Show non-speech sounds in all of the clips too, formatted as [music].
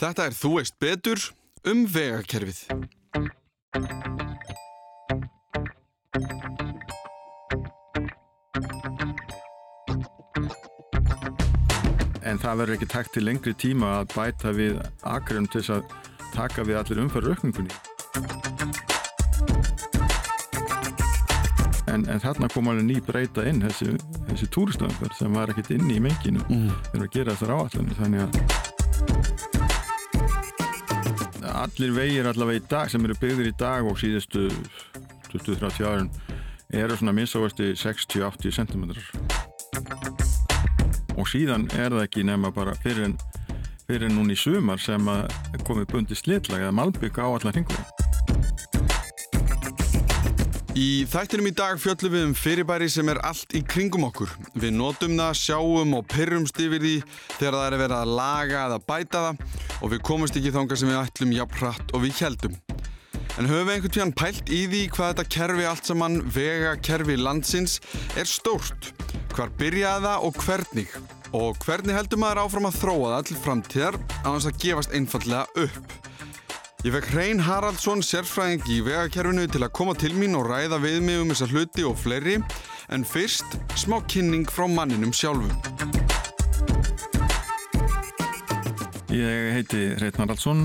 Þetta er Þú veist betur um vegakerfið. En það verður ekki takt til lengri tíma að bæta við akrum til þess að taka við allir umfæra aukningunni. En, en þarna kom alveg ný breyta inn þessi, þessi túristöðumfær sem var ekkert inn í menginu mm. þegar að gera þessar áallanir. Þannig að allir vegir allavega í dag sem eru byggðir í dag og síðustu 20-30 árin eru svona minnstávasti 60-80 cm og síðan er það ekki nema bara fyrir en, fyrir en núni í sumar sem að komi bundi slitlag eða malbygg á allar hringum Í þættinum í dag fjöllum við um fyrirbæri sem er allt í kringum okkur. Við notum það, sjáum og pyrrumst yfir því þegar það er vera að laga eða bæta það og við komumst ekki þánga sem við ætlum jafn hratt og við heldum. En höfum við einhvern tíðan pælt í því hvað þetta kerfi allt saman, vega kerfi landsins, er stórt? Hvar byrjaði það og hvernig? Og hvernig heldur maður áfram að þróa það til framtíðar á þess að gefast einfallega upp? Ég fekk Hrein Haraldsson, sérfræðing í vegakerfinu til að koma til mín og ræða við mig um þessa hluti og fleiri en fyrst smá kynning frá manninum sjálfum. Ég heiti Hrein Haraldsson,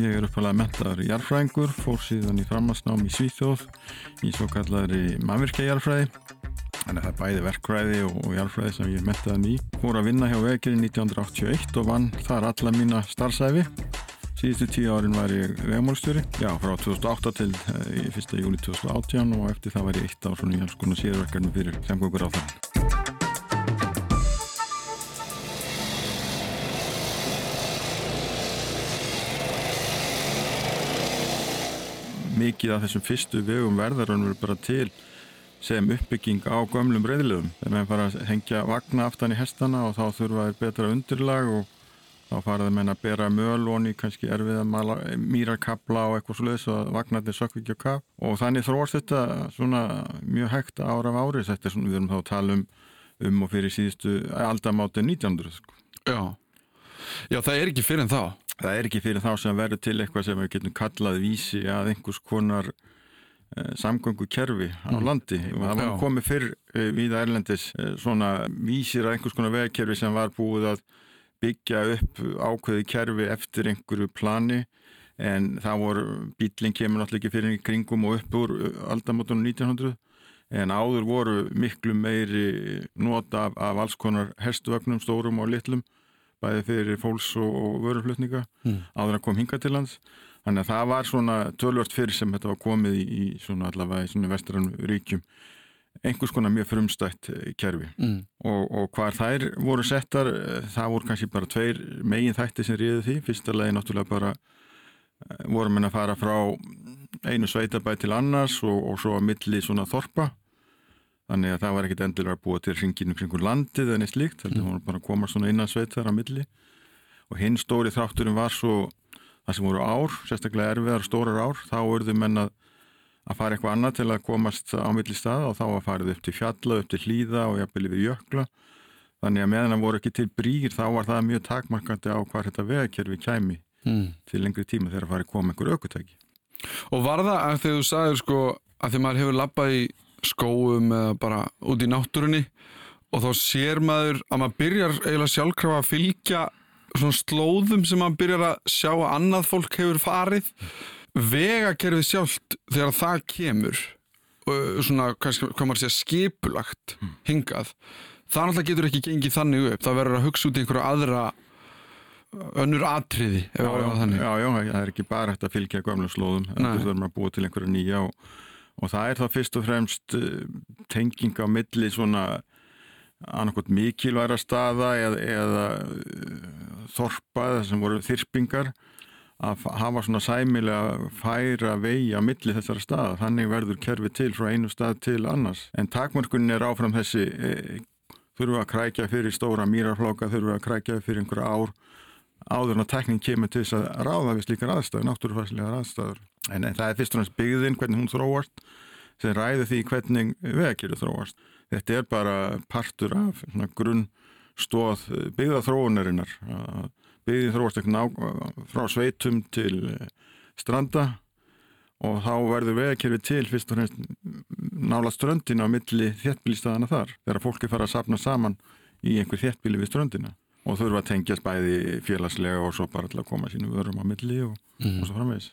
ég er uppalega mentaður jarfræðingur, fór síðan í framhansnám í Svíþjóð í svo kallari mannvirkja jarfræði Þannig að það er bæði verkfræði og jarfræði sem ég mentaði ný. Fór að vinna hjá vegirinn 1981 og vann þar alla mína starfsæfi. Síðustu tíu árin var ég vegmálstjóri, já frá 2008 til eh, 1. júli 2018 og eftir það var ég eitt ár svona í alls konar síðurverkarnir fyrir semgöngur á þann. Mikið af þessum fyrstu vegum verðarinn verður bara til sem uppbygging á gömlum reyðlöfum. Þegar maður fara að hengja vagna aftan í hestana og þá þurfa þeir betra undirlag og þá faraði menna að bera möl og kannski erfið að mýrakabla og eitthvað sluðis og vagnarnir sökk ekki á kap og þannig þróast þetta svona mjög hægt ára af árið þetta er svona við erum þá að tala um um og fyrir síðustu aldamáti 1900 sko. Já. Já, það er ekki fyrir þá. Það er ekki fyrir þá sem verður til eitthvað sem við getum kallað vísi að einhvers konar eh, samgöngu kerfi á landi og það var komið fyrr eh, við Erlendis eh, svona vísir að einhvers konar vegkerfi sem var búið að byggja upp ákveði kerfi eftir einhverju plani en það voru, bílinn kemur náttúrulega ekki fyrir kringum og upp úr aldamótunum 1900 en áður voru miklu meiri nota af, af alls konar hestuvögnum, stórum og litlum bæði fyrir fólks og, og vöruflutninga mm. áður að kom hinga til lands þannig að það var svona tölvört fyrir sem þetta var komið í, í svona allavega í svona vestrannu ríkjum einhvers konar mjög frumstætt eh, kerfi. Mm. og, og hvar þær voru settar eh, það voru kannski bara tveir megin þætti sem ríði því, fyrsta lagi náttúrulega bara eh, vorum við að fara frá einu sveitabæ til annars og, og svo að milli svona þorpa. Þannig að það var ekkit endilega að búa til ringinu kringur landið en eitt líkt, þannig að það voru bara að koma svona innan sveitar að milli. Og hinn stóri þátturinn var svo það sem voru ár, sérstaklega erfiðar stórar ár, þá voruðu menna að fara eitthvað annað til að komast á milli stað og þá að farið upp til fjalla, upp til hlýða og jafnvel yfir jökla. Þannig að meðan það voru ekki til brýr þá var það mjög takmarkandi á hvað þetta vegakerfi kæmi mm. til lengri tíma þegar það farið koma einhver aukutæki. Og var það að þegar þú sagðir sko að því maður hefur lappað í skóum eða bara út í náttúrunni og þá sér maður að maður byrjar eiginlega sjálfkrafa að fylgja svona slóðum sem maður byrjar að sjá að annað fólk hefur farið vegakerfið sjálft þegar það kemur svona, kannski, hvað maður segja, skipulagt mm. hingað, það náttúrulega getur ekki gengið þannig upp, það verður að hugsa út í einhverju aðra önnur atriði já já, já, já, það er ekki bara hægt að fylgja gömlega slóðum, það verður að búa til einhverju nýja og, og það er það fyrst og fremst tenging á milli svona annarkot mikilværa staða eða, eða þorpa sem voru þyrpingar að hafa svona sæmilega færa vegi á milli þessara staða. Þannig verður kerfi til frá einu stað til annars. En takmörkunni er áfram þessi e, þurfum að krækja fyrir stóra mýrarflóka, þurfum að krækja fyrir einhverja ár áður en að tekning kemur til þess að ráða við slíkar aðstæður, náttúrufæslegar aðstæður. En, það er fyrst og næst byggðinn hvernig hún þróast sem ræði því hvernig vegir þróast. Þetta er bara partur af grunn stóð byggðaþróunarinnar. að byggði þróast eitthvað frá sveitum til eh, stranda og þá verður vegakerfi til fyrst og fremst nála ströndina á milli þéttbílistæðana þar þegar fólki fara að sapna saman í einhver þéttbíli við ströndina og þurfa að tengjast bæði félagslega og svo bara til að koma sínum vörum á milli og, mm. og svo framvegis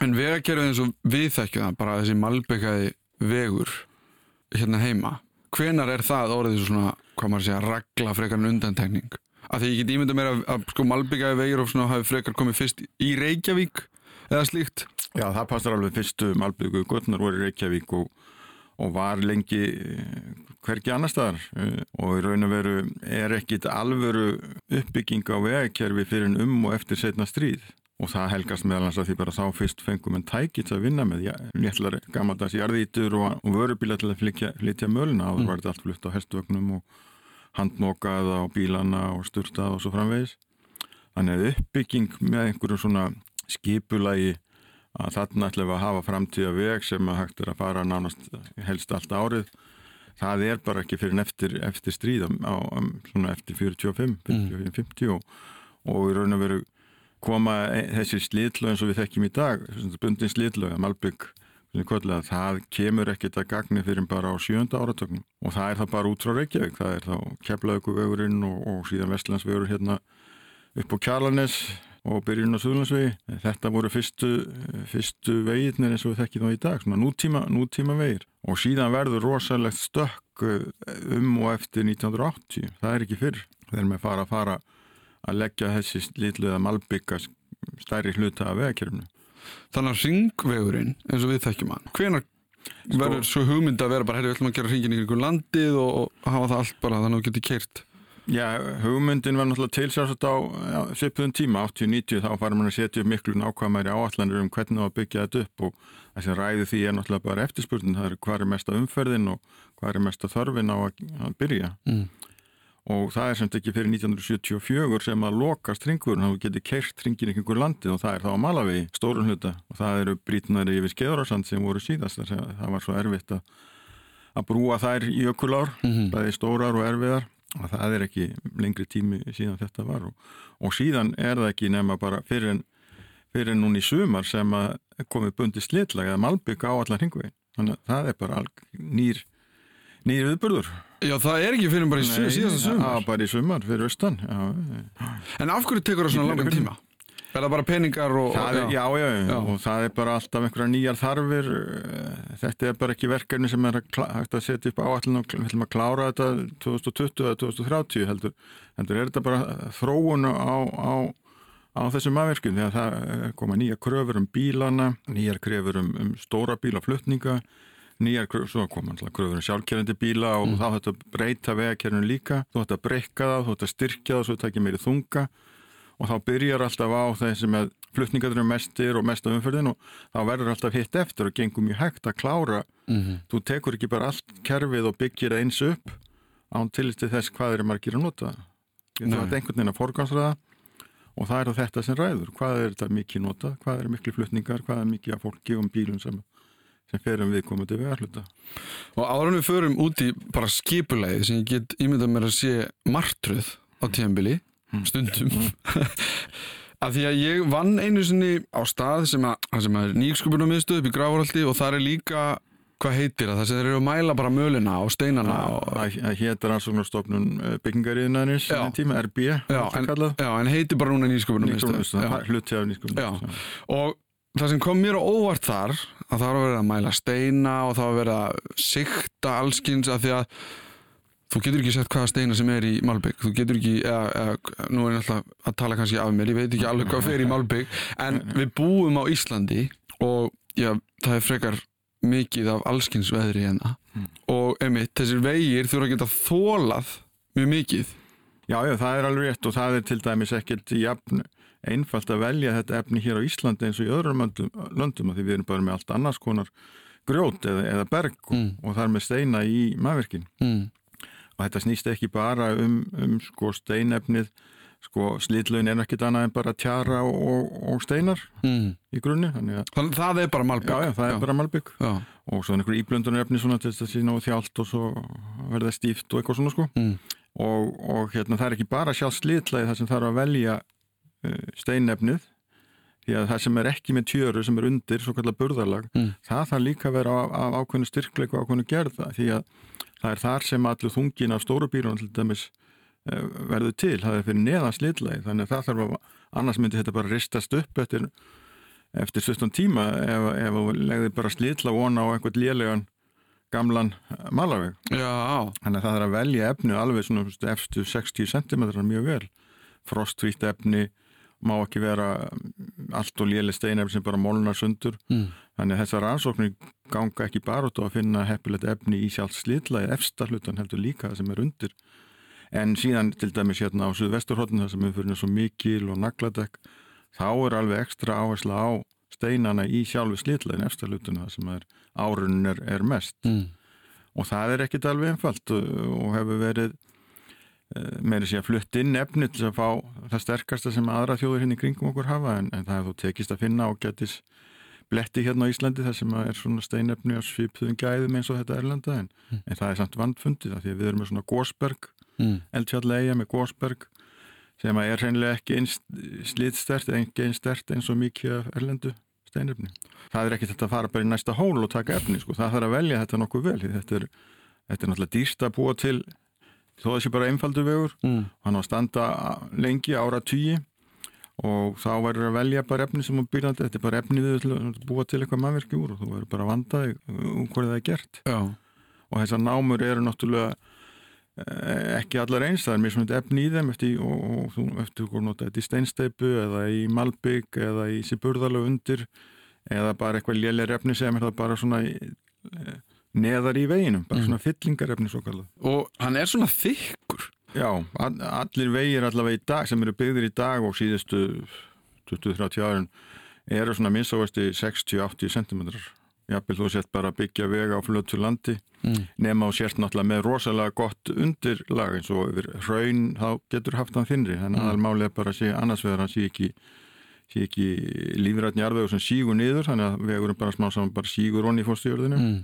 En vegakerfið eins og við þekkjum það bara þessi malbyggaði vegur hérna heima hvenar er það orðið svona, hvað maður segja, regla frekar en undantekning? Af því ég get ímynda mér að, að sko malbyggaði vegur og svona hafi frekar komið fyrst í Reykjavík eða slíkt? Já, það passar alveg fyrstu malbyggu Guðnar voru í Reykjavík og, og var lengi eh, hverki annar staðar eh, og í raun og veru er ekkit alvöru uppbygging á vegakerfi fyrir en um og eftir setna stríð. Og það helgast meðal hans að því bara þá fyrst fengum en tækits að vinna með léttlari gammaldags jarðítur og, og vörubíla til að flytja, flytja möluna og það var þetta allt flutt á hestvögnum og handmokað á bílana og styrtað og svo framvegis þannig að uppbygging með einhverjum svona skipulagi að þarna ætlum við að hafa framtíða veg sem að hægt er að fara nánast helst allt árið það er bara ekki fyrir eftir, eftir stríð á, svona eftir 45, 45, mm. 50 og, og í raun og veru koma e, þessi slítlög eins og við þekkjum í dag, bundin slítlög að Malbygg, það kemur ekkit að gagni fyrir bara á sjönda áratögnum og það er það bara út frá Reykjavík það er þá Keflauguvegurinn og, og síðan Vestlandsvegur hérna upp á Kjarlanes og byrjun á Suðlandsvegi. Þetta voru fyrstu, fyrstu veginnir eins og við þekkjum þá í dag, svona nútíma, nútíma vegir. Og síðan verður rosalegt stökk eh, um og eftir 1980. Það er ekki fyrr. Þeir með fara að fara að leggja þessi litluða malbygga stærri hluta af vegakerfnu. Þannig að ringvegurinn, eins og við þekkjum hann, hvenar sko, verður svo hugmynd að vera bara, herri, við ætlum að gera ringin í einhverjum landið og, og hafa það allt bara þannig að þú getur keirt? Já, hugmyndin var náttúrulega tilsjáðsagt á svipuðum tíma, 80-90, þá fara mann að setja upp miklu nákvæmæri áallanir um hvernig það var byggja þetta upp og það sem ræði því er náttúrulega bara eftirspurnin, það er hvað er mesta umferðin og hvað er mesta þörfin á að, að byrja. Mm. Og það er semt ekki fyrir 1974 sem að lokast ringurinn, þá getur keirt ringin ykkur landið og það er þá að mala við stórun hluta. Og það eru brítnari yfir skeðurársand sem voru síðast, það var svo erfitt að, að brúa þær í ökulár, mm -hmm. bæði stórar og erfiðar. Og það er ekki lengri tími síðan þetta var. Og, og síðan er það ekki nema bara fyrir en, fyrir en núni í sumar sem að komið bundi slitlag eða malbygg á allar hringvegi þannig að það er bara nýr nýr viðburður Já það er ekki fyrir bara í síðan sumar Já bara í sumar fyrir austan En af hverju tekur það svona langan tíma? Er það bara peningar og... Er, já, já, já, og það er bara alltaf einhverja nýjar þarfir. Eh, þetta er bara ekki verkefni sem er hægt að setja upp áallin og við ætlum að klára þetta 2020 eða 2030 heldur. Heldur er þetta bara þróun á, á, á þessum aðverkjum því að það koma nýja kröfur um bílana, nýjar kröfur um, um stóra bílaflutninga, nýjar kröfur, svo koma alltaf kröfur um sjálfkerrandi bíla og mm. þá þetta breyta vegakerfinu líka, þú ætti að breyka það, þú ætti að styrkja það svo þetta ekki meiri þunga. Og þá byrjar alltaf á þessi með flutningadur um mestir og mest af umförðin og þá verður alltaf hitt eftir og gengum mjög hægt að klára. Mm -hmm. þú tekur ekki bara allt kerfið og byggir eins upp án tilisti þess hvað er margir að nota. Það er einhvern veginn að forgansraða og það er þetta sem ræður. Hvað er þetta mikið nota, hvað er miklu flutningar? Hvað er mikið af fólki og bílum sem, sem viðkomandi við að hluta og ára við förum út í bara skipulegið sem ég get ímyndað mér að sé margtröð á tíðanbili Mm. stundum [laughs] af því að ég vann einu sinni á stað sem að, sem að er nýgsköpunum miðstöð upp í Grávarhaldi og það er líka hvað heitir það, þess að þeir eru að mæla bara möluna og steinana Það héttar ansóknarstofnun eh, byggingariðinarins en tíma, RB já, en, já, en heitir bara núna nýgsköpunum miðstöð Hluti af nýgsköpunum og það sem kom mér á óvart þar það var að vera að mæla steina og það var að vera að sikta allskins að því að Þú getur ekki sett hvaða steina sem er í Malbygg, þú getur ekki, eða, eða, nú er ég alltaf að tala kannski af mér, ég veit ekki alveg hvað fer í Malbygg, en við búum á Íslandi og já, það er frekar mikið af allskynnsveðri hérna mm. og emitt, þessir vegir þurfa að geta þólað mjög mikið. Já, já, það er alveg rétt og það er til dæmis ekkert jafn einfalt að velja þetta efni hér á Íslandi eins og í öðrum löndum, því við erum bara með allt annars konar grjót eða, eða berg mm. og það er með steina í maðurverkin. Mm og þetta snýst ekki bara um, um sko steinefnið sko slítlun er ekkit annað en bara tjara og, og steinar mm. í grunni þannig að það er bara malbygg já, já, það já. er bara malbygg og svo einhver íblöndunarefni svona til þess að sína og þjált og svo verða stíft og eitthvað svona sko mm. og, og hérna það er ekki bara sjálf slítlaði það sem þarf að velja steinefnið því að það sem er ekki með tjöru sem er undir, svo kallar burðarlag mm. það þarf líka að vera af, af ákveðinu styrkleik og ákveðinu gerða því að það er þar sem allur þungin af stóru bírun til dæmis eh, verður til, það er fyrir neðan slillagi þannig að það þarf að, annars myndi þetta bara ristast upp eftir, eftir 17 tíma ef, ef þú legði bara slilla vona á einhvern lélegan gamlan malaveg þannig að það er að velja efni alveg svona eftir 60 cm mjög vel. Frostvítt efni má ekki vera allt og léli steinefni sem bara molnar sundur mm. þannig að þessar ansóknir ganga ekki bara út á að finna heppilegt efni í sjálf slitlaði efsta hlutan heldur líka það sem er undir en síðan til dæmis hérna á Suðvesturhóttin það sem er fyrir svo mikil og nagladekk þá er alveg ekstra áhersla á steinana í sjálfu slitlaðin efsta hlutuna það sem árunn er, mest mm. og það er ekkit alveg einfalt og hefur verið meiri sé að flutt inn efni til að fá það sterkasta sem aðra þjóður hérna í kringum okkur hafa en, en það hefur þú tekist að finna og getis bletti hérna á Íslandi þar sem er svona steinefni á svipuðum gæðum eins og þetta Erlanda en, mm. en það er samt vandfundið því að við erum með svona gósberg mm. eldfjallega með gósberg sem er reynilega ekki eins slítstert ekki eins stert eins og mikið af Erlendu steinefni. Það er ekki þetta að fara bara í næsta hól og taka efni sko, það þarf að velja þetta nokkuð vel þetta er, þetta er náttúrulega dýrst að búa til þó þessi bara einfaldur vegur mm. hann á að standa lengi ára tíi og þá verður að velja bara efni sem hún byrjandi, þetta er bara efni við að búa til eitthvað mannverki úr og þú verður bara að vanda um hverju það er gert Já. og þessar námur eru náttúrulega eh, ekki allar eins, það er mjög svona efni í þeim eftir, og, og þú eftir að nota þetta í steinsteipu eða í malbygg eða í síburðarlega undir eða bara eitthvað lélir efni sem er það bara svona eh, neðar í veginum, bara mm. svona fyllingarefni svo kallað. Og hann er svona þykkur? Já, all, allir vegir allavega í dag sem eru byggðir í dag og síðustu 20-30 árin eru svona minnsáðasti 60-80 cm. Jafnvel þú sett bara byggja vega á flötu landi mm. nema og sért náttúrulega með rosalega gott undirlag eins og yfir hraun þá getur haft hann þinri, þannig að mm. almálega bara sé annars vegar hann sé ekki sé ekki lífrætni arvegu sem sígur niður, þannig að vegurum bara smá saman bara sígur onni í fórstjórðinu mm.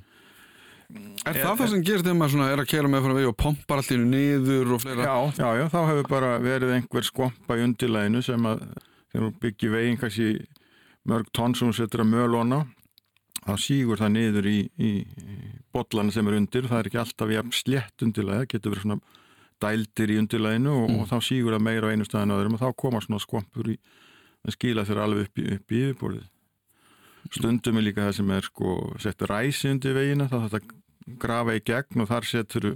Er það það sem gerst þegar maður er að kera með frá vegi og pompar allir niður og fleira? Já, já, já, þá hefur bara verið einhver skompa í undirleginu sem að byggir veginn kannski mörg tónn sem þú setur að mölona þá sígur það niður í, í, botlana sem er undir það er ekki alltaf jafn slett undirlega það getur verið svona dældir í undirleginu og, mm. og þá sígur það meira á einu staðin öðrum og þá koma svona skompur í að skila þeirra alveg upp í, upp í yfirborðið stundum er líka það sem er sko sett ræsi undir vegina þá þetta grafa í gegn og þar setur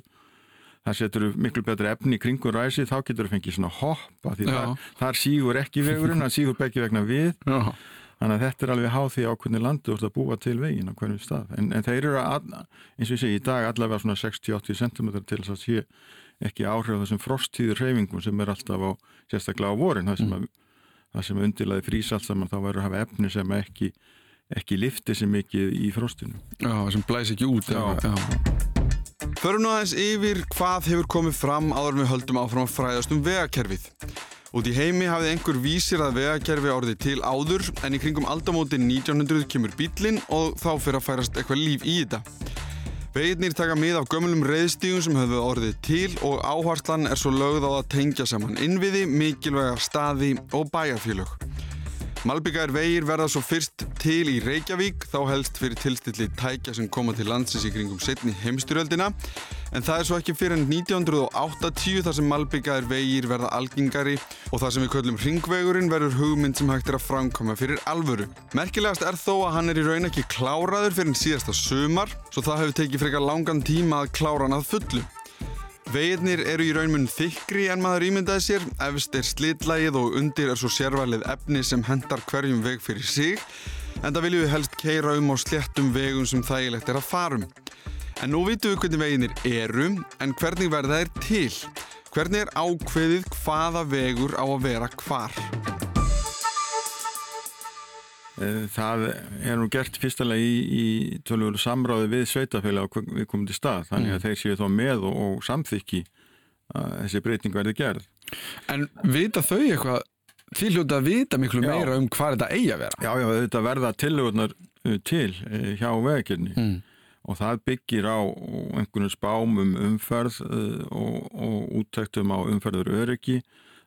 þar setur miklu betri efni í kringun ræsi þá getur það fengið svona hoppa því þar, þar sígur ekki vegurinn það sígur begge vegna við Já. þannig að þetta er alveg háð því ákveðni landu að búa til vegin á hverjum stað en, en þeir eru að, eins og ég segi í dag allavega svona 60-80 cm til þess að sé ekki áhrif þessum frosttíður hreyfingum sem er alltaf á sérstaklega á vorin það sem, mm. sem undirlaði frís allt saman þá verður að hafa efni sem ekki ekki lifti sem mikið í frostinu. Já, sem blæs ekki út. Já. Já. Förum nú aðeins yfir hvað hefur komið fram áður við höldum áfram að fræðast um vegakerfið. Út í heimi hafið einhver vísir að vegakerfi árið til áður en í kringum aldamóti 1900 kemur bílinn og þá fyrir að færast eitthvað líf í þetta. Veginnir taka mið af gömulum reyðstígun sem höfðu orðið til og áharslan er svo lögð á að tengja saman innviði, mikilvæga staði og bæjarfélög. Malbyggar vegir verða svo fyrst til í Reykjavík, þá helst fyrir tilstilli tækja sem koma til landsins í kringum setni heimstyrjöldina. En það er svo ekki fyrir enn 1980 þar sem Malbyggar vegir verða algengari og það sem við köllum ringvegurinn verður hugmynd sem hægt er að framkoma fyrir alvöru. Merkilegast er þó að hann er í raun ekki kláraður fyrir en síðasta sumar, svo það hefur tekið frekar langan tíma að klára hann að fullu. Veginnir eru í raunmun þykri en maður ímyndaði sér, efst er slitlægið og undir er svo sérvalið efni sem hendar hverjum veg fyrir sig en það viljum við helst keira um á sléttum vegum sem þægilegt er að farum. En nú vitum við hvernig veginnir eru, en hvernig verða þeir til? Hvernig er ákveðið hvaða vegur á að vera hvar? Eh, það er nú gert fyrstulega í, í tölur samráði við sveitafélag og við komum til stað þannig að mm. þeir séu þá með og, og samþykki að þessi breyting verði gerð. En vita þau eitthvað, því hljóta að vita miklu já. meira um hvað þetta eigi að vera? Já, já, þetta verða tilögurnar eh, til eh, hjá veginni mm. og það byggir á einhvern spám um umferð og, og úttæktum á umferður öryggi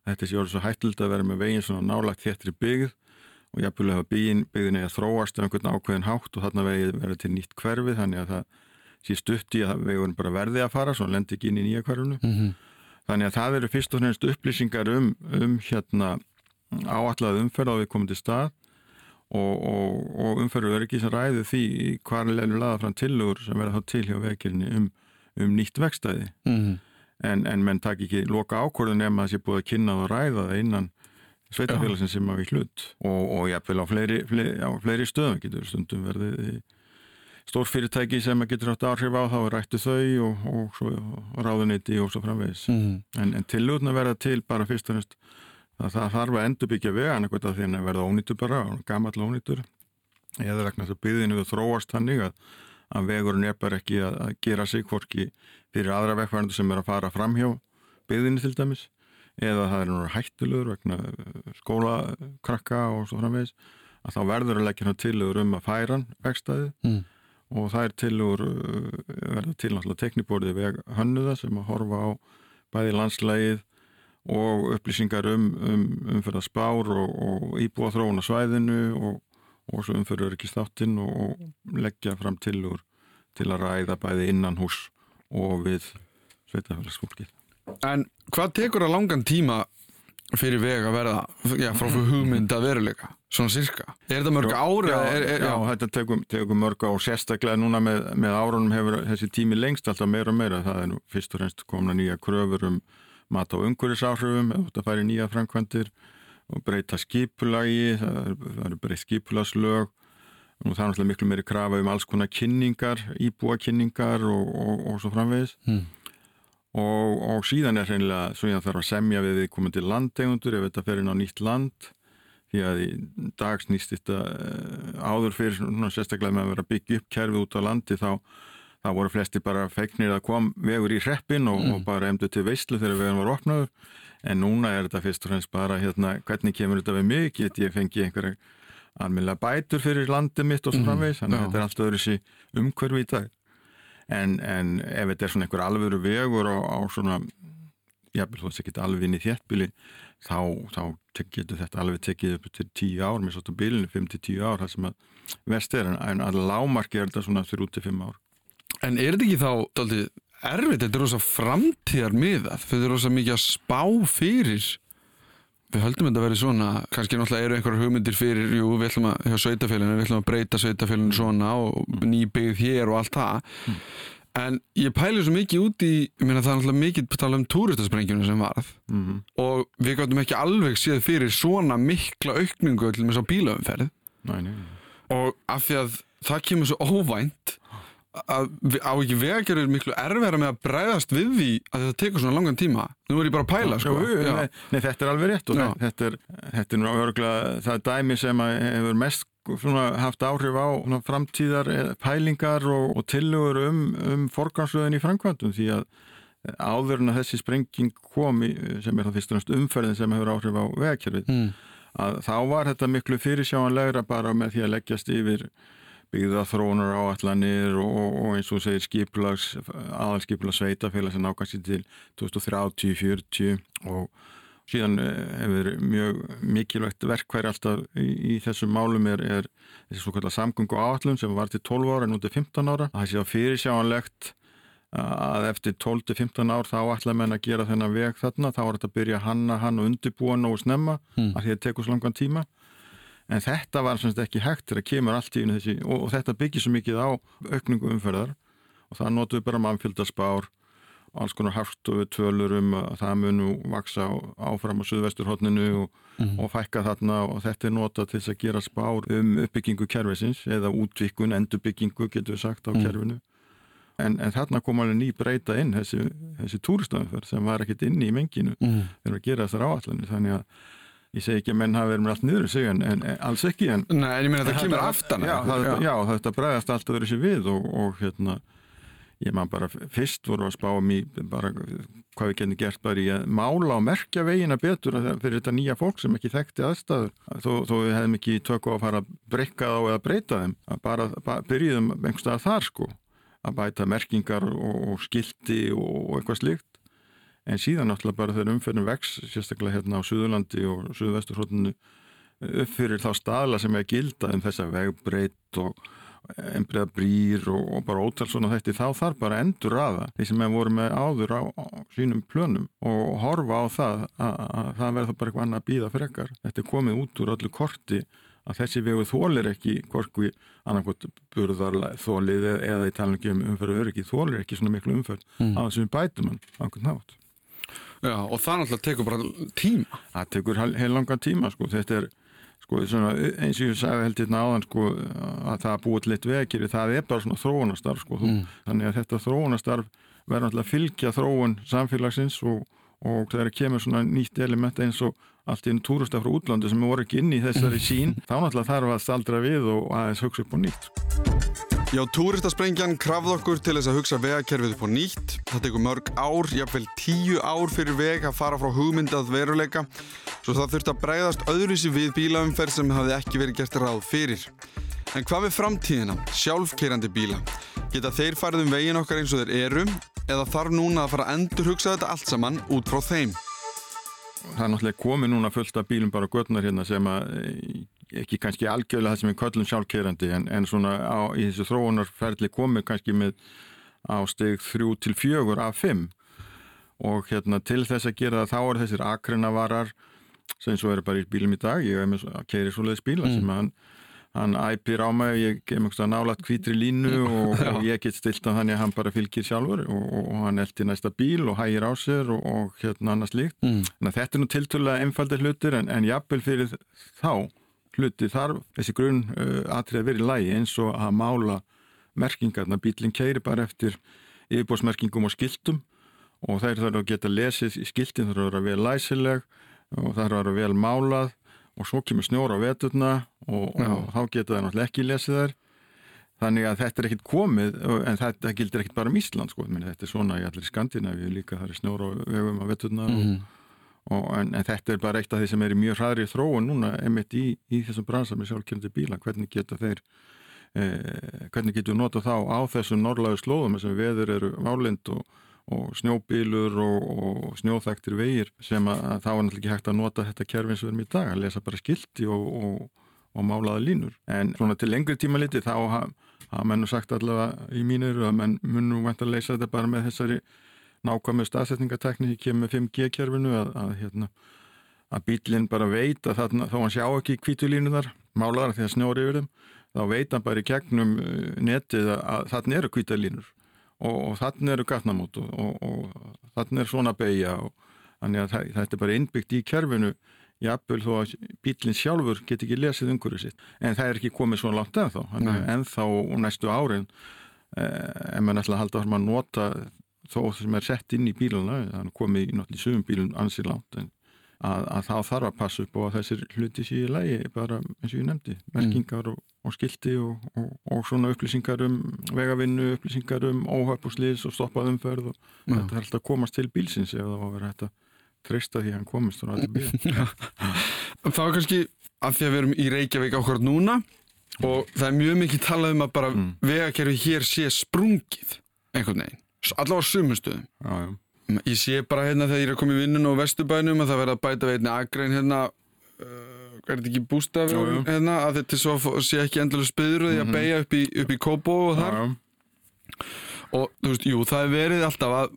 þetta sé orðið svo hættild að vera með veginn svona nálagt þéttri byggð og jafnvel að byggðin, byggðin eða þróast af einhvern ákveðin hátt og þarna vegið verið til nýtt hverfið þannig að það sé stutt í að vegurinn bara verði að fara svo lendi ekki inn í nýja hverfunu mm -hmm. þannig að það eru fyrst og fremst upplýsingar um, um hérna áallað umferð á við komum til stað og, og, og umferðu verið ekki sem ræðu því hvað er leilur laða fram tilugur sem verða þá til hjá vegkilni um, um nýtt vegstæði mm -hmm. en, en menn takk ekki loka ákvörðun ef maður sé búið að kynna og ræða það innan sveitafélagsin sem við hlut. Og, og jáfnvel á fleiri, fleiri, á fleiri stöðum. Getur stundum verðið stór fyrirtæki sem getur átt áhrif á þá er rættu þau og, og, og ráðuniti og svo framvegis. Mm -hmm. en, en tilutna verða til bara fyrst og næst að það þarf að endurbyggja vegan eitthvað því að verða ónýttur bara gammal ónýttur eða vegna þess að byggðinu við þróast þannig að, að vegurinn er bara ekki að, að gera sig hvorki fyrir aðra vegfærandu sem er að fara fram hjá byggðinu til dæmis eða það er náttúrulega hættilegur vegna eh, skólakrakka og svo framvegis að þá verður að leggja hann tilugur um að færa hann vegstæði mm. og það er tilugur eh, verður til náttúrulega tekniborðið veg hönnuða sem að horfa á bæði landslægið og upplýsingar um, um umfyrða spár og, og íbúa þróun á svæðinu og, og svo umfyrður ekki státtinn og, og leggja fram tilugur til að ræða bæði innan hús og við sveitafélagsfólkið. En hvað tekur það langan tíma fyrir veg að verða já, frá [clears throat] hugmynd að veruleika? Svona sirka? Er þetta mörg ára? Já, er, er, já, já. þetta tekur, tekur mörg ára og sérstaklega núna með, með árunum hefur þessi tími lengst alltaf meira og meira. Það er nú fyrst og reynst komna nýja kröfur um mat á ungurisáhrifum þetta færi nýja framkvæmdir og breyta skipulagi það eru er breytt skipulagslög. Og það er náttúrulega miklu meiri krafa um alls konar kynningar, íbúakynningar og, og, og svo framvegis. Hmm og, og síðan er hreinlega svo ég þarf að semja við við komandi landtegundur ef þetta fer inn á nýtt land. Því að í dag snýst þetta eh, áður fyrir svona, sérstaklega með að vera byggja upp kerfi út á landi þá, þá voru flesti bara fegnir að kom vegur í hreppin og, mm. og bara emdu til veistlu þegar veginn var opnaður. En núna er þetta fyrst og fremst bara hérna hvernig kemur þetta við mig? Get ég fengi einhverja alminlega bætur fyrir landið mitt og svo mm. framvegs þannig að þetta er allt öðru sí umhverfi í dag en, en ef þetta er svona einhver alvöru vegur á, á svona þó að þetta geta alveg inn í þéttbíli þá, þá getur þetta alveg tekið upp til 10 ár, mér svolítið bílinu 5-10 ár, það sem að vest er. En að lámarki er þetta svona 3-5 ár. En er þetta ekki þá dálítið erfitt, þetta er rosa framtíðar miðað, þetta er rosa mikið að spá fyrir Við höldum þetta að vera svona, kannski náttúrulega eru einhverjar hugmyndir fyrir, jú, við ætlum að, hjá sveitafélaginu, við ætlum að breyta sveitafélaginu svona og nýbyggð hér og allt það. Mm. En ég pæli svo mikið út í, ég meina það er náttúrulega mikið að tala um túristasprengjuna sem varð mm. og við gáttum ekki alveg séð fyrir svona mikla aukningu til og með svo bílaumferð. Nei, nei. Og af því að það kemur svo óvænt að á ekki vegagerður miklu erfæra með að bregðast við því að þetta tekur svona langan tíma nú er ég bara að pæla sko. nei, nei, þetta er alveg rétt og þetta er, þetta er nú örgulega það dæmi sem hefur mest haft áhrif á framtíðar eh, pælingar og, og tilugur um, um forgansröðin í framkvæmdum því að áður en að þessi sprenging komi sem er það fyrst og náttúrulega umferðin sem hefur áhrif á vegakerfið mm. að þá var þetta miklu fyrirsjáanlegra bara með því að leggjast yfir byggða þróunar áallanir og, og eins og segir skiplags, aðalskiplags sveitafélag sem nákvæmst til 2030-40 og síðan eh, hefur mjög mikilvægt verkværi alltaf í, í þessum málum er, er þessi svo kallar samgöngu áallum sem var til 12 ára en út til 15 ára. Það sé að fyrirsjáanlegt að eftir 12-15 ár þá ætla menn að gera þennan veg þarna, þá er þetta að byrja hanna hann og undirbúa nógu snemma mm. að því að tekur svo langan tíma en þetta var semst ekki hægt þegar kemur allt í þessi og, og þetta byggir svo mikið á aukningu umferðar og það notur bara mannfjöldarspár og alls konar hafstofu tölur um að það munu vaksa áfram á suðvesturhóttninu og, mm -hmm. og fækka þarna og þetta er notað til að gera spár um uppbyggingu kervisins eða útvikun, endurbyggingu getur við sagt á mm. kervinu en, en þarna kom alveg ný breyta inn þessi, þessi túristöðumferð sem var ekkit inn í menginu mm. þegar við gera þessar áallanir þannig að ég segi ekki að menn hafa verið með allt niður í sig en, en alls ekki en, Nei, en ég meina það kemur aftan Já, það, já. já þetta bregðast allt öðru sér við og, og hérna ég maður bara fyrst voru að spá um í bara hvað við getum gert bara í að mála og merkja vegina betur fyrir þetta nýja fólk sem ekki þekkti aðstæður. Þó, þó við hefðum ekki tökku að fara að breyka þá eða breyta þeim. Að bara, bara byrjuðum einhverstað þar sko. Að bæta merkingar og, og skildi og, og eitthvað slikt en síðan náttúrulega bara þegar umferðin vex sérstaklega hérna á Suðurlandi og Suðvesturhóttinu upp fyrir þá staðla sem er gilda um þessa vegbreytt og einbreiða brýr og, og bara ótal svona þetta þá þarf bara að endur aða því sem við vorum með áður á, á sínum plönum og horfa á það að, að það verður bara eitthvað annað að býða frekar þetta er komið út úr öllu korti að þessi vegu þólir ekki hvorki annarkot burðarlega þólið eða í talningum um umferðu öryggi þólir ekki svona miklu umferð mm. á þessum bætum hann á einhvern nátt Já og það náttúrulega tekur bara tíma. Það tekur heil, langan tíma sko. Þetta er sko svona, eins og ég sagði held hérna áðan sko að það búið litt vekir það er bara svona þróunastarf sko mm. þannig að þetta þróunastarf verður náttúrulega að fylgja þróun samfélagsins og, og að kemur svona nýtt element eins og allt í einn túrústa frá útlandi sem voru ekki inn í þessari [laughs] sín þá náttúrulega þarf að staldra við og aðeins hugsa upp á nýtt Já, túristasprengjan krafð okkur til þess að hugsa vegakerfið upp á nýtt. Það tekur mörg ár, jáfnveil tíu ár fyrir veg að fara frá hugmyndað veruleika svo það þurft að breyðast öðruvísi við bílaumferð sem hafði ekki verið gert ráð fyrir. En hvað við framtíðina? Sjálfkeirandi bíla. Geta þeir farið um vegin okkar eins og þeir eru eða þarf núna að fara að endur hugsa þetta allt saman út frá þeim? Það er náttúrulega komið núna fullt af bílum bara götnar hérna sem að ekki kannski algjörlega það sem við köllum sjálfkeirandi en, en svona á, í þessu þróunarferðli komið kannski með á steg þrjú til fjögur af fimm og hérna til þess að gera það þá er þessir akreinavarar sem svo eru bara í bílum í dag ég hef með að keiri svoleiðis bíla mm. sem hann, hann æpir á mig ég gef mjög nálat hvítri línu og, [laughs] og ég get stilt að þannig að hann bara fylgir sjálfur og, og hann eldir næsta bíl og hægir á sér og, og hérna annars líkt mm. þetta er nú tilturlega einfaldir hlutir en, en jafnvel fyrir þá hluti þarf þessi grunn atrið að vera í lægi eins og að mála merkingarna. Bílinn keiri bara eftir yfirbósmerkingum og skiltum og þeir þarf að geta lesið í skiltin, þarf að vera vel læsileg og þarf að vera vel málað og svo kemur snjóra á veturna og, og þá geta það náttúrulega ekki lesið þær. Þannig að þetta er ekkit komið, en þetta gildir ekkit bara um Ísland sko, þetta er svona í allir Skandinavíu líka, það er snjóra á vegum á veturna mm -hmm. En, en þetta er bara eitt af því sem er í mjög hraðri þróun núna emitt í, í þessum bransa með sjálfkjörndi bíla, hvernig geta þeir eh, hvernig getur nota þá á þessum norrlægu slóðum sem veður eru válind og, og snjóbílur og, og snjóþæktir vegir sem að, að þá er náttúrulega ekki hægt að nota þetta kerfin sem við erum í dag, að lesa bara skildi og, og málaða línur. En svona til lengri tíma liti þá hafa menn sagt allavega í mínir að menn munum vænt að leysa þetta bara með þessari nákvæmur staðsetningatekník kemur 5G-kjörfinu að, að, hérna, að bílinn bara veit að þarna, þá hann sjá ekki kvítulínunar málar því að snjóri yfir þeim þá veit hann bara í gegnum uh, netið að þarna eru kvítalínur og, og þarna eru gatnamót og, og, og þarna er svona beigja og þannig að þetta er bara innbyggt í kjörfinu jafnvel þó að bílinn sjálfur get ekki lesið umhverju sitt. En það er ekki komið svo langt ennþá. En þá næstu árin eh, en maður ætla að halda að nota þó sem er sett inn í bíluna þannig komið í náttúrulega sögum bílun ansið langt en að, að þá þarf að passa upp og að þessir hluti sé í lægi bara eins og ég nefndi, merkingar og, og skildi og, og, og svona upplýsingar um vegavinnu, upplýsingar um óhöpp og slís og stoppað umferð og Já. þetta er alltaf að komast til bílsins ef það var að vera þetta treysta því að hann komist og allir bíl Það var kannski að því að við erum í Reykjavík ákvörð núna og það er mjög mikið talað um að bara mm. vegakerfi hér sé sprungið einhvern veginn allavega sumustöðum ég sé bara hérna þegar ég er að koma í vinnun og vestubænum að það verða að bæta við einni agrein hérna uh, er þetta ekki bústaf hérna að þetta svo sé ekki endalega spyður því að mhm. beigja upp í, upp í Kóbo og þar? já, já. og þú veist, jú, það er verið alltaf að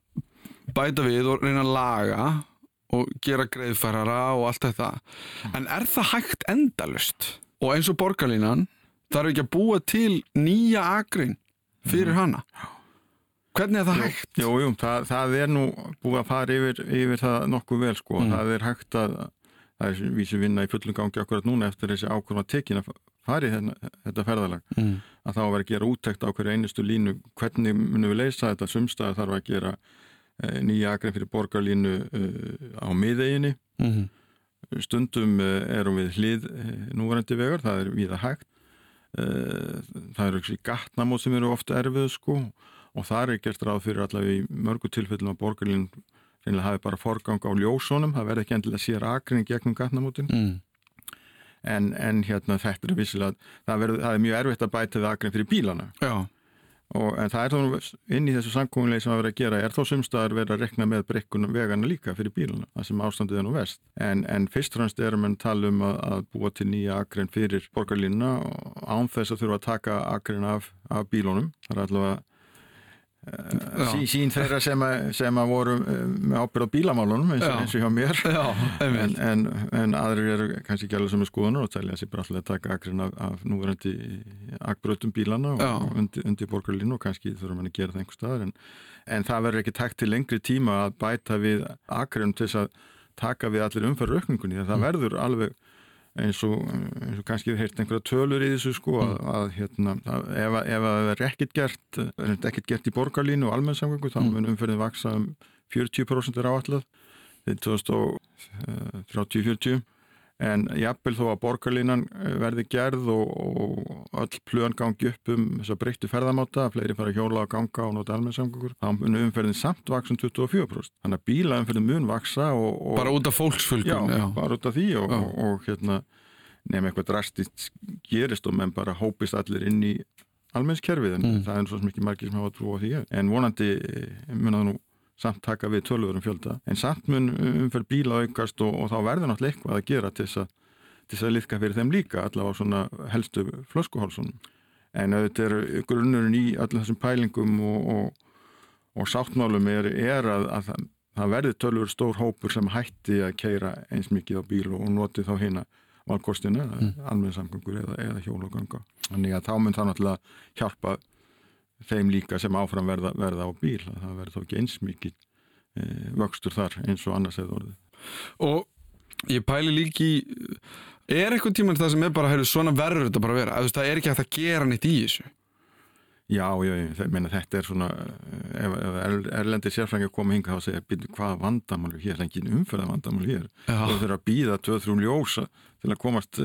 bæta við og reyna að laga og gera greiðfærara og allt þetta. En er það hægt endalust og eins og borgarlínan þarf ekki að búa til nýja agrein fyrir mm. hana Hvernig er það hægt? Jú, jú, það, það er nú búið að fara yfir, yfir það nokkuð vel sko. Mm. Það er hægt að, það er vísi vinna í fullum gangi akkurat núna eftir þessi ákvörðum að tekina fari hérna, þetta ferðalag. Mm. Að þá verður að gera úttækt á hverju einustu línu, hvernig munum við leysa þetta sumstæði þarf að gera e, nýja akrein fyrir borgarlínu e, á miðeginni. Mm. Stundum e, erum við hlið núvarandi vegar, það er viða hægt. Það eru ekki gatnamót sem eru ofta erfið sko og það er gert ráð fyrir allavega í mörgu tilfellum að borgarlinn reynilega hafi bara forgang á ljósónum, það verði ekki endilega sér akring gegnum gatnamótin mm. en, en hérna þetta er vissilega það, verið, það er mjög erfitt að bæta við akring fyrir bílana. Og, en það er þá inn í þessu samkónulegi sem að vera að gera er þó sumstaðar verið að rekna með brekkunum vegana líka fyrir bíluna, það sem ástandið er nú vest. En, en fyrst og fremst erum við að tala um að, að búa til nýja akrein fyrir borgarlínuna og án þess að þurfa að taka akrein af, af bílunum. Það er allavega sí, sín þeirra sem að, sem að voru eh, með ábyrð á bílamálunum eins, eins og hjá mér. [laughs] Já, en, en, en aðrir eru kannski ekki alveg sem er skoðunar og tælja sér bara alltaf að taka akkurinn af, af núverandi akbröðum bílana og, og undir, undir borgarlínu og kannski þurfum við að gera það einhver staðar. En, en það verður ekki takt til lengri tíma að bæta við akkurinn til þess að taka við allir umfæru aukningunni það mm. verður alveg eins og, eins og kannski við heirt einhverja tölur í þessu sko að, mm. að hérna, að ef, ef það er ekkert gert er ekkert gert í borgarlínu og almennsamgöngu þá mm. mun umferðin vaksa um 40% er áallega til 2030-40 en jafnvel þó að borgarlínan eh, verði gerð og, og öll plöðan gangi upp um þess að breyttu ferðamáta, fleiri fara að hjóla og ganga og nota almennsamgöngur, þá mun umferðin samt vaksa um 24%. Þannig að bílaumferðin mun vaksa og, og... Bara út af fólksfölgun? Já, já, bara út af því og, og hérna nefnum eitthvað drastist gerist og menn bara hópist allir inn í almennskerfið en mm. það er svo mikið margir sem hafa trú á því en vonandi eh, mun að nú samt taka við tölvurum fjölda en samt mun umferð bíla aukast og, og þá verður náttúrulega eitthvað að gera til þess að, að liðka fyrir þeim líka allavega svona helstu flöskuhálsunum en auðvitað er grunnurinn í allir þessum pælingum og, og, og sáttmálum er, er að, að það, það verður tölvur stór hópur sem hætti að keira eins mikið á bíl og noti þá hérna valkostina, mm. almenningssamgöngur eða, eða hjólagönga. Þannig að þá mun það náttúrulega hjálpa þeim líka sem áfram verða, verða á bíl það verður þá ekki eins mikið e, vöxtur þar eins og annars hefur orðið. Og ég pæli líki er eitthvað tíman það sem er bara, heyrðu, svona verður þetta bara að vera, að það er ekki að það gera neitt í þessu. Já, já, ég meina þetta er svona ef, ef erlendir sérfrængir koma hinga þá segja, byrju hvaða vandamál er hér, engin umferða vandamál hér þau þurfa að býða 2-3 ljósa til að komast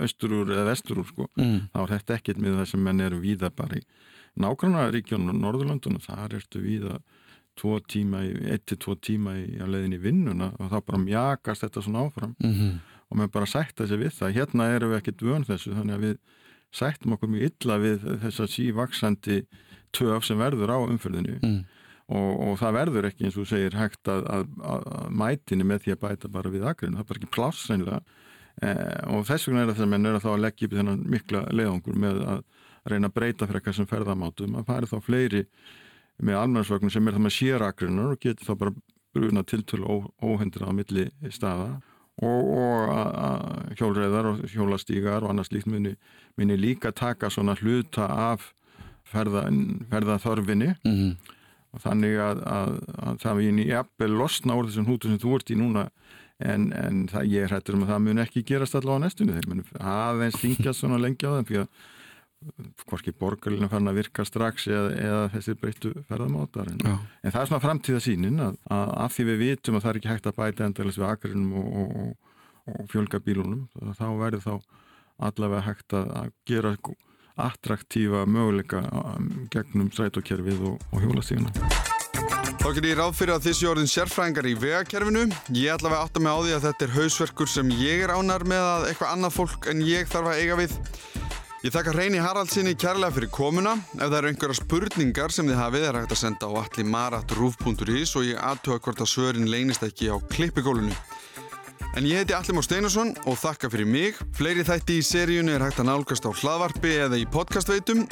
austur úr eða vestur úr sko, mm. þá er þetta ekkert með það sem menn eru víða bara í nákvæmna ríkjónum og Norðurlandunum, þar ertu víða 2 tíma, 1-2 tíma í að leiðin í vinnuna og þá bara mjagast þetta svona áfram. Mm -hmm. og maður bara sætta sig við það, hérna eru við ekkert vön þessu, þannig að við sættum okkur mjög illa við þess að sívaksandi töf sem verður á umfyrðinu mm. og, og það verður ekki eins og segir hægt að, að, að mætini með því að bæta bara við agrinu, það er bara ekki pláss reynilega eh, og þess vegna er það að menn er að þá að leggja upp þennan mikla leiðangur með að reyna að breyta fyrir eitthvað sem ferðamátum að færi þá fleiri með almennarsvögnum sem er það með sér agrinu og getur þá bara bruna tiltölu óhendur á milli staða. Og, og hjólreðar og hjólastígar og annars líkt muni, muni líka taka svona hluta af ferða, ferðaþörfinni. Mm -hmm. og þannig að, að, að það við í eppel losna úr þessum hútu sem þú ert í núna en, en það, ég hrættur um að það mun ekki gerast allavega á næstunni. Þeir mun aðeins þingja svona lengi á þeim fyrir að hvorki borgarlinu fann að virka strax eða, eða þessir breyttu ferðamátar en, en það er svona framtíða sínin að, að af því við vitum að það er ekki hægt að bæta endalins við akrinum og, og, og fjölga bílunum þá verður þá allavega hægt að gera attraktífa möguleika gegnum strætókerfið og, og hjólastífuna Þá getur ég ráð fyrir að þessi orðin sérfræðingar í vegakerfinu. Ég ætla að átta mig á því að þetta er hausverkur sem ég er ánar með að eitthvað annað fólk en ég þarf að eiga við. Ég þakka Reyni Haraldsinni kærlega fyrir komuna. Ef það eru einhverja spurningar sem þið hafið er hægt að senda á allimarat.ruf.is og ég aðtöða hvort að svörin leynist ekki á klippigólunu. En ég heiti Allimár Steinarsson og þakka fyrir mig. Fleiri þætti í seríunu er hægt að nálgast á hlaðvarpi eða í podcastveitum.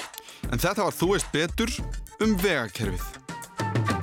En þetta var Þú veist betur um vegakerfið.